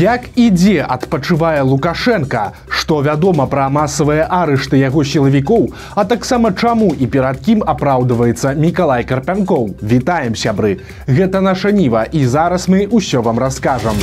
Як і дзе адпачывае Лукашенко, што вядома пра масавыя арышты яго сілавікоў, а таксама чаму і перад кім апраўдваецца Мікалай Карпянкоў. Вітаем сябры. Гэта наша ніва і зараз мы ўсё вам раскажам.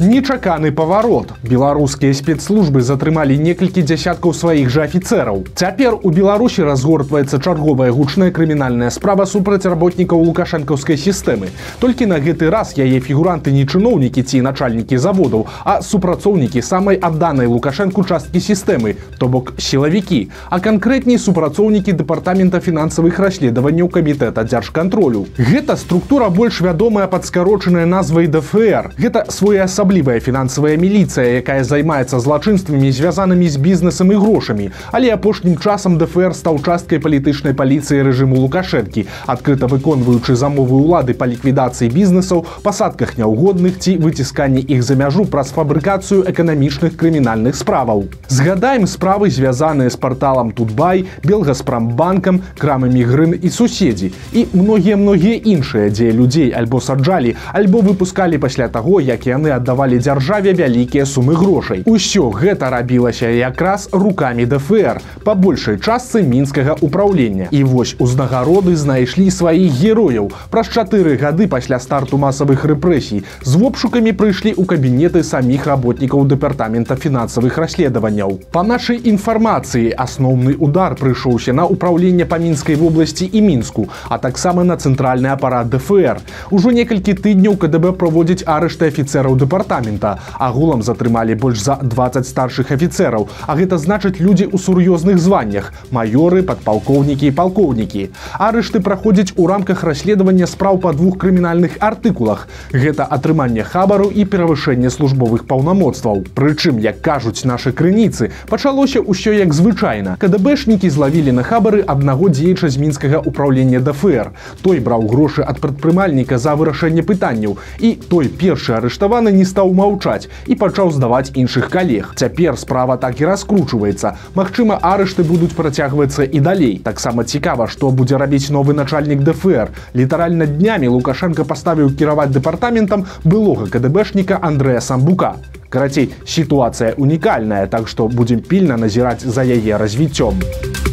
Нечаканы паварот. Беларускія спецслужбы затрымалі некалькі дзясяткаў сваіх жа афіцэраў. Цяпер у Беларусі разгортваецца чарговая гучная крымінальная справа супраць работнікаў лукашэнкаўскай сістэмы. Толькі на гэты раз яе фігуранты не чыноўнікі ці начальнікі заводаў, а супрацоўнікі самай адданай лукашэнку часткі сістэмы, то бок сілавікі, а канкрэтней супрацоўнікі дэпартамента фінансавых расследаванняў камітэта дзяржкантролю. Гэта структура больш вядомая пад скарочанай назвай ДФР. Гэта своеасаблівая асаблівая фінансавая міліцыя, якая займаецца злачынствамі звязанымі з бізнесам і грошамі. Але апошнім часам ДФР стаў часткай палітычнай паліцыі рэжыму лукашэнкі, адкрыта выконваючы замовы ўлады па ліквідацыі бізнесаў, пасадках няўгодных ці выцісканні іх за мяжу праз фабрыкацыю эканамічных крымінальных справаў. Згадаем справы звязаныя з парталам Тутбай, Белгаспрамбанкам, крамамі грын і суседзі і многія многія іншыя, дзе людзей альбо саджалі, альбо выпускалі пасля таго, як яны аддавалі давалі дзяржаве вялікія сумы грошай. Усё гэта рабілася якраз рукамі ДФР па большай частцы мінскага ўпраўлення. І вось узнагароды знайшлі сваіх герояў. Праз чатыры гады пасля старту масавых рэпрэсій з вопшукамі прыйшлі ў кабінеты саміх работнікаў дэпартамента фінансавых расследаванняў. Па нашай інфармацыі асноўны удар прыйшоўся на ўпраўленне па мінскай вобласці і мінску, а таксама на цэнтральны апарат ДФР. Ужо некалькі тыдняў КДБ праводзіць арышты афіцэраў дэпартамента дэпартамента агулам затрымалі больш за 20 старшых афіцэраў. А гэта значыць людзі ў сур'ёзных званнях маёры падпалкоўнікі і палкоўнікі. Арышты праходзяць у рамках расследавання спраў па двух крымінальных артыкулах. Гэта атрыманне хабару і перавышэнне службовых паўнамоцтваў. Прычым як кажуць нашы крыніцы пачалося ўсё як звычайна. кДбэшнікі злавілі на хабары аднаго дзеяча з мінскага ўправлення ДФР. Той браў грошы ад прадпрымальніка за вырашэнне пытанняў. І той першы арыштаваны не стаў маўчаць і пачаў здаваць іншых калег. Цяпер справа так і раскручваецца. Магчыма, арышты будуць працягвацца і далей. Таксама цікава, што будзе рабіць новы начальнік ДФР. Літаральна днямі Лукашенко паставіў кіраваць дэпартаментам былога КДБшніка Андрэя Самбука. Карацей, сітуацыя унікальная, так што будзем пільна назіраць за яе развіццём.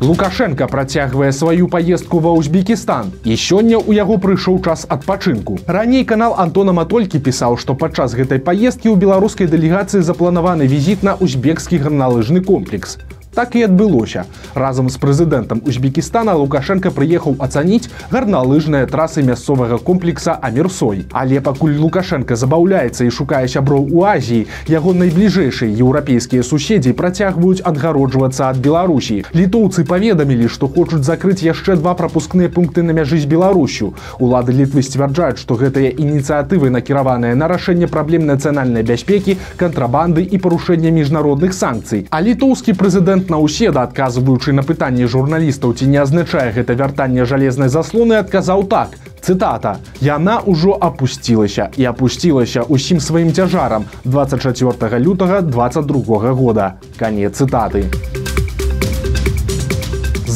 Лукашенко працягвае сваю паездку ва ўзбекістан і сёння ў яго прыйшоў час адпачынку. Раней канал Антона Матолькі пісаў, што падчас гэтай паездкі ў беларускай дэлегацыі запланаваны візіт на узбекскі гарналыжны комплекс. Так і адбылося. Разам з прэзідэнтам Узбекістана Лукашенко прыехаў ацаніць гарналыжныя трасы мясцовага комплекса Амірсой. Але пакуль Лукашенко забаўляецца і шукае сяброў у Азіі, яго найбліжэйшыя еўрапейскія суседзі працягваюць адгароджвацца ад Беларусі. Літоўцы паведамілі, што хочуць закрыць яшчэ два прапускныя пункты на мяжы з Беларусю. Улады літвы сцвярджаюць, што гэтыя ініцыятывы накіраваныя на рашэнне праблем нацыянальнай бяспекі, кантрабанды і парушэння міжнародных санкцый. А літоўскі прэзідэнт прэзідэнт наўседа адказваючы на пытанні журналістаў ці не азначае гэта вяртанне жалезнай заслоны адказаў так цытата яна ўжо апусцілася і апусцілася ўсім сваім цяжарам 24 лютага 22 года канец цытаты. у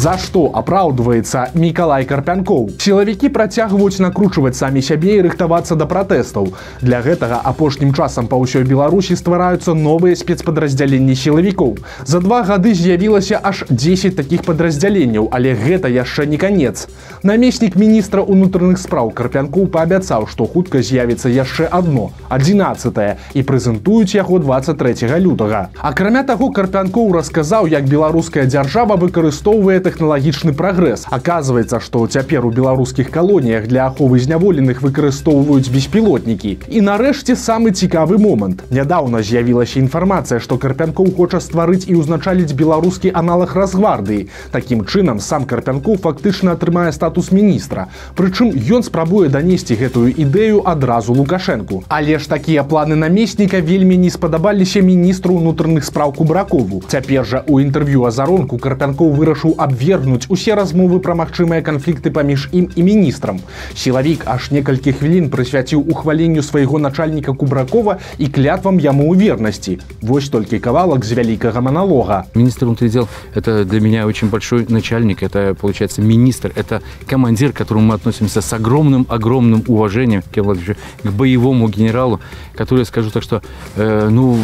За што апраўдваецца Мікалай Карпянкоў. Сілавікі працягваюць накручваць самі сябе і рыхтавацца да пратэстаў. Для гэтага апошнім часам па ўсёй Беларусі ствараюцца новыя спецпадраздзяленні сілавікоў. За два гады з'явілася аж 10 такіх падраздзяленняў, але гэта яшчэ не канец. Намеснік міністра ўнутраных спраў Карпянкоў паабяцаў, што хутка з'явіцца яшчэ адно 11 і прэзентуюць яго 23 лютага. Акрамя таго Карпянкоў расказаў, як беларуская дзяржава выкарыстоўвае тэх тэхналагічны прагрэс. Аказваецца, што цяпер у беларускіх калоніях для аховы зняволеных выкарыстоўваюць беспілотнікі. І нарэшце самы цікавы момант. Нядаўна з'явілася інфармацыя, што карпянкоў хоча стварыць і ўзначаліць беларускі аналаг разгвардыі. Такім чынам сам карпянкоў фактычна атрымае статус міністра. Прычым ён спрабуе данесці гэтую ідэю адразу лукашэнку. Але ж такія планы намесніка вельмі не спадабаліся міністру ўнутраных спраў кубракову. Цяпер жа у інтэрв'ю азаронку карпянкоў вырашыў абвесці адвергнуць усе размовы пра магчымыя канфлікты паміж ім і міністрам. Сілавік аж некалькі хвілін прысвяціў ухваленню свайго начальніка Кубракова і клятвам яму ў вернасці. Вось толькі кавалак з вялікага маналога. Министр внутренних дел – это для меня очень большой начальник, это, получается, министр, это командир, к которому мы относимся с огромным-огромным уважением к боевому генералу, который, скажу так, что, э, ну,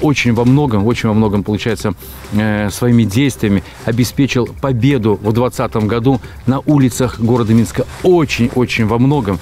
очень во многом, очень во многом, получается, э, своими действиями обеспечил победу в 2020 году на улицах города Минска. Очень-очень во многом.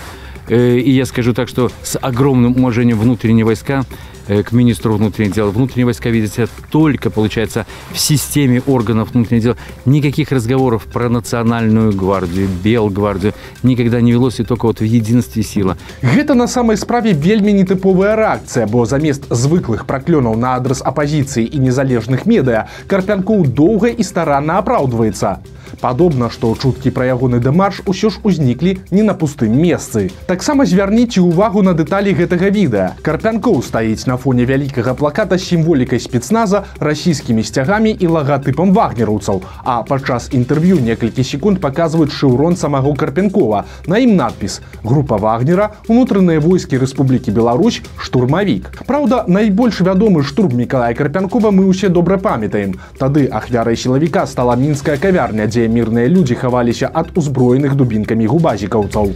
Э, и я скажу так, что с огромным уважением внутренние войска к министру внутренних дел. Внутренние войска видят себя только, получается, в системе органов внутренних дел. Никаких разговоров про национальную гвардию, Белгвардию никогда не велось, и только вот в единстве сила. Это на самой справе вельми нетыповая реакция, бо замест звыклых проклёнаў на адрес оппозиции и незалежных медыа Карпянкоў доўга і старанна апраўдваецца. Падобна, што чуткі пра ягоны дэмарш усё ж узніклі не на пустым месцы. Таксама звярніце ўвагу на дэталі гэтага відэа. Карпянкоў стаіць на фоне вялікага плаката з сімволікай спецназа расійскімі сцягамі і лагатыпам вагнераўцаў. А падчас інтэрв'ю некалькі секунд паказваюць шыўрон самого Карпенкова. На ім надпіс група вагнера унутраныя войскі Рэспублікі Беларусь штурмавік. Праўда, найбольш вядомы штурм Миколая Карпянкова мы ўсе добра памятаем. Тады ахвярай сілавіка стала мінская кавярня, дзе мірныя людзі хаваліся ад узброеных дубінкамі губазікаўцаў.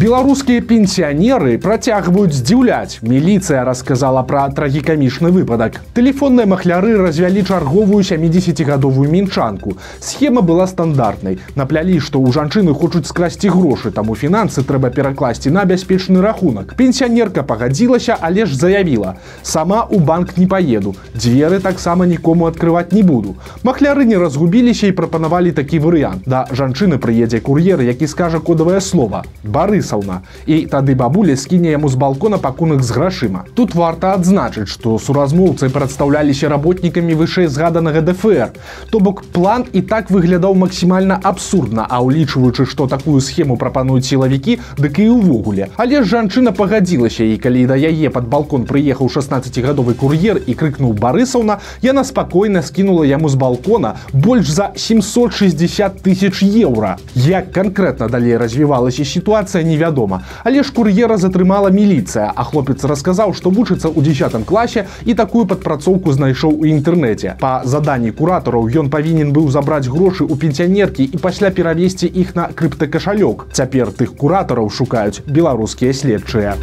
Беларускія пенсіянеры працягваюць здзіўляць. Міліцыя расказала пра трагікамічны выпадак. Тэлефонныя махляры развялі чарговую 70гадовую мінчанку. Схема была стандартнай. Наплялі, што ў жанчыны хочуць скрасці грошы, таму фінансы трэба перакласці на бяспечны рахунак. Пенсіянерка пагадзілася, але ж заявіла: сама ў банк не паеду. Дзверы таксама нікому адкрываць не буду. Махляры не разгубіліся і прапанавалі такі варыянт. Да жанчыны прыедзе кур'ер, які скажа кодавае слово. Барыс Борисаўна і тады бабуля скіне яму з балкона пакунак з грашыма. Тут варта адзначыць, што суразмоўцы прадстаўляліся работнікамі вышэй згаданага ДФР. То бок план і так выглядаў максімальна абсурдна, а ўлічваючы, што такую схему прапануюць сілавікі, дык і ўвогуле. Але ж жанчына пагадзілася і калі да яе пад балкон прыехаў 16гадовы кур'ер і крыкнуў барысаўна, яна спакойна скінула яму з балкона больш за 760 тысяч еўра. Як канкрэтна далей развівалася сітуацыя не невядома. Але ж кур'ера затрымала міліцыя, а хлопец расказаў, што вучыцца ў 10 класе і такую падпрацоўку знайшоў у інтэрнэце. Па заданні куратараў ён павінен быў забраць грошы ў пенсіянеркі і пасля перавесці іх на крыптакашалёк. Цяпер тых куратараў шукаюць беларускія следчыя.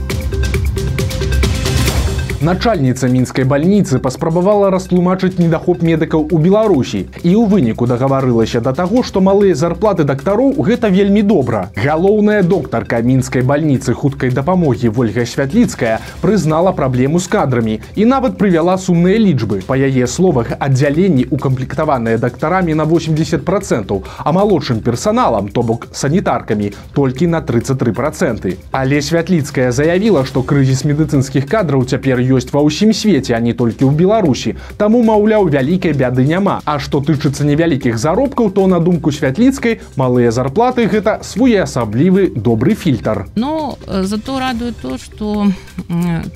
Начальніца мінскай бальніцы паспрабавала растлумачыць недахоп медыкаў у Беларусі і ў выніку дагаварылася да таго, што малыя зарплаты дактароў гэта вельмі добра. Галоўная доктарка мінскай бальніцы хуткай дапамогі Вольга Святліцкая прызнала праблему з кадрамі і нават прывяла сумныя лічбы. Па яе словах аддзяленні укамплектаваныя дактарамі на 80 процентаў, а малодшым персаналам, то бок санітаркамі толькі на 33 проценты. Але Святліцкая заявіла, што крызіс медыцынскіх кадраў цяпер ёсць ва ўсім свеце, а не толькі ў Беларусі. Таму маўляў, вялікай бяды няма. А што тычыцца невялікіх заробкаў, то на думку святліцкай малыя зарплаты гэта своеасаблівы добрый фильтр. Но э, зато радует то, что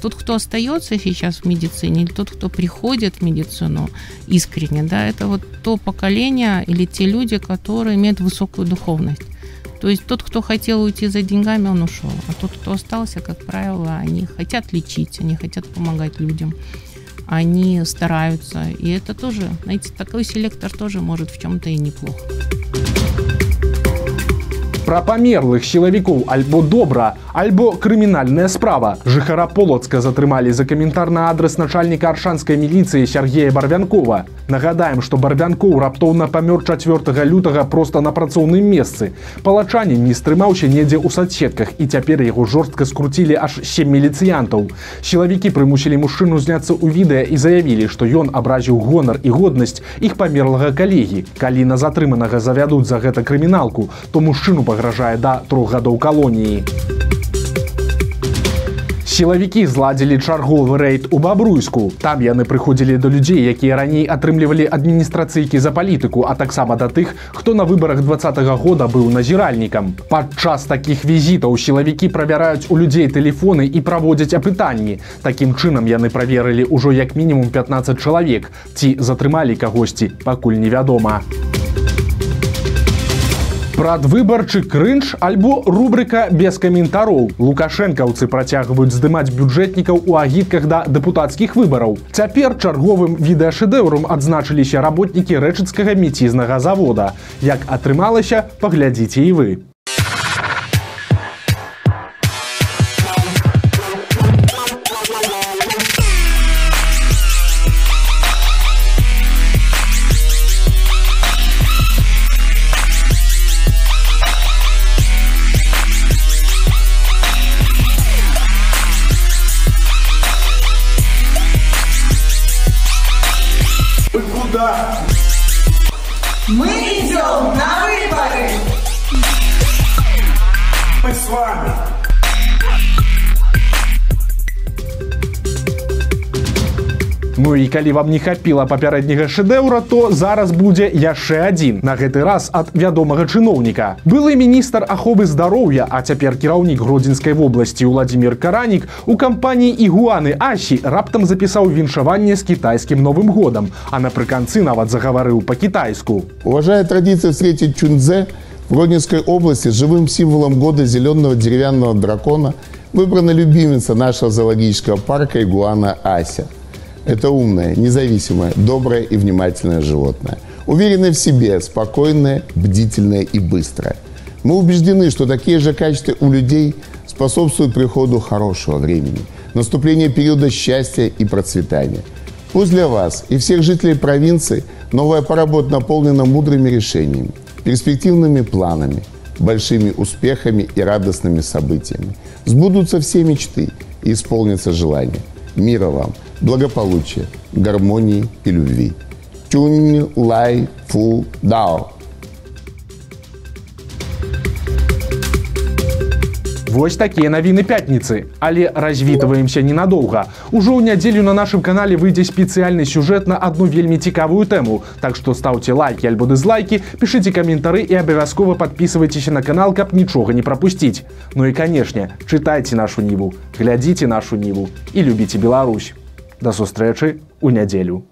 тот, кто остается сейчас в медицине, или тот, кто приходит в медицину искренне, да, это вот то поколение или те люди, которые имеют высокую духовность. То есть тот, кто хотел уйти за деньгами, он ушел. А тот, кто остался, как правило, они хотят лечить, они хотят помогать людям. Они стараются. И это тоже, знаете, такой селектор тоже может в чем-то и неплохо Пра памерлых сілавікоў альбо добра, альбо крымінальная справа. Жыхара полацка затрымалі за каментар на адрес начальніка аршанскай міліцыі Сергея Барвянкова. Нагадаем, што барвянкоў раптоўна памёр 4 лютага проста на працоўным месцы. Палачане не стрымаўся недзе ў садсетках і цяпер яго жорстка скруцілі аж 7 міліцыянтаў. Сілавікі прымусілі мужчыну зняцца ў відэа і заявілі, што ён абразіў гонар і годнасць іх памерлага калегі. Калі на затрыманага завядуць за гэта крыміналку, то мужчыну пагражае да трох гадоў калоніі. Сілавікі зладзілі чарговы рэйд у бабруйску. Там яны прыходзілі да людзей, якія раней атрымлівалі адміністрацыйкі за палітыку, а таксама да тых, хто на выбарах двадцатого года быў назіральнікам. Падчас такіх візітаў сілавікі правяраюць у людзей тэлефоны і праводзяць апытанні. Такім чынам яны праверылі ўжо як мінімум 15 чалавек. Ці затрымалі кагосьці, пакуль невядома. Прадвыбарчы крынж альбо рубрика без каментароў. Лукашэнкаўцы працягваюць здымаць бюджэтнікаў у агітках да дэпутацкіх выбараў. Цяпер чарговым відэашэдэўрам адзначыліся работнікі рэчыцкага мецізнага завода. Як атрымалася, паглядзіце і вы. Вы Ну і калі вам не хапіла папярэдняга шэдэўра, то зараз будзе яшчэ адзін. На гэты раз ад вядомага чыноўніка. Былы міністр аховы здароўя, а цяпер кіраўнік гродзенскай вобласці Владзімир Каранік у кампаніі ігуаны Асі раптам запісаў віншаванне з кітайскім новым годам, а напрыканцы нават загаварыў па-кітайску. Уважая традиции встретить Чунзе, в Гродненской области живым символом года зеленого деревянного дракона выбрана любимица нашего зоологического парка игуана Ася. это умное, независимое, доброе и внимательное животное. Уверенное в себе, спокойное, бдительное и быстрое. Мы убеждены, что такие же качества у людей способствуют приходу хорошего времени, наступлению периода счастья и процветания. Пусть для вас и всех жителей провинции новая пора будет наполнена мудрыми решениями, перспективными планами, большими успехами и радостными событиями. Сбудутся все мечты и исполнится желание. Мира вам, благополучия, гармонии и любви. Тюнь лай фу дао. Вось такія навіны пятніцы, але развітваемся ненадоўга. Ужо ў нядзелю на нашым канале выйдзе спецыяльны сюжэт на одну вельмі цікавую тэму. Так што стаўце лайки альбо дызлайки, пішыце каментары і абавязкова подписывайтеся на канал, каб нічога не прапусціць. Ну і канешне, чытайце нашу ніву, глядзіце нашу ніву і любіце Беларусь. Да сустрэчы ў нядзелю.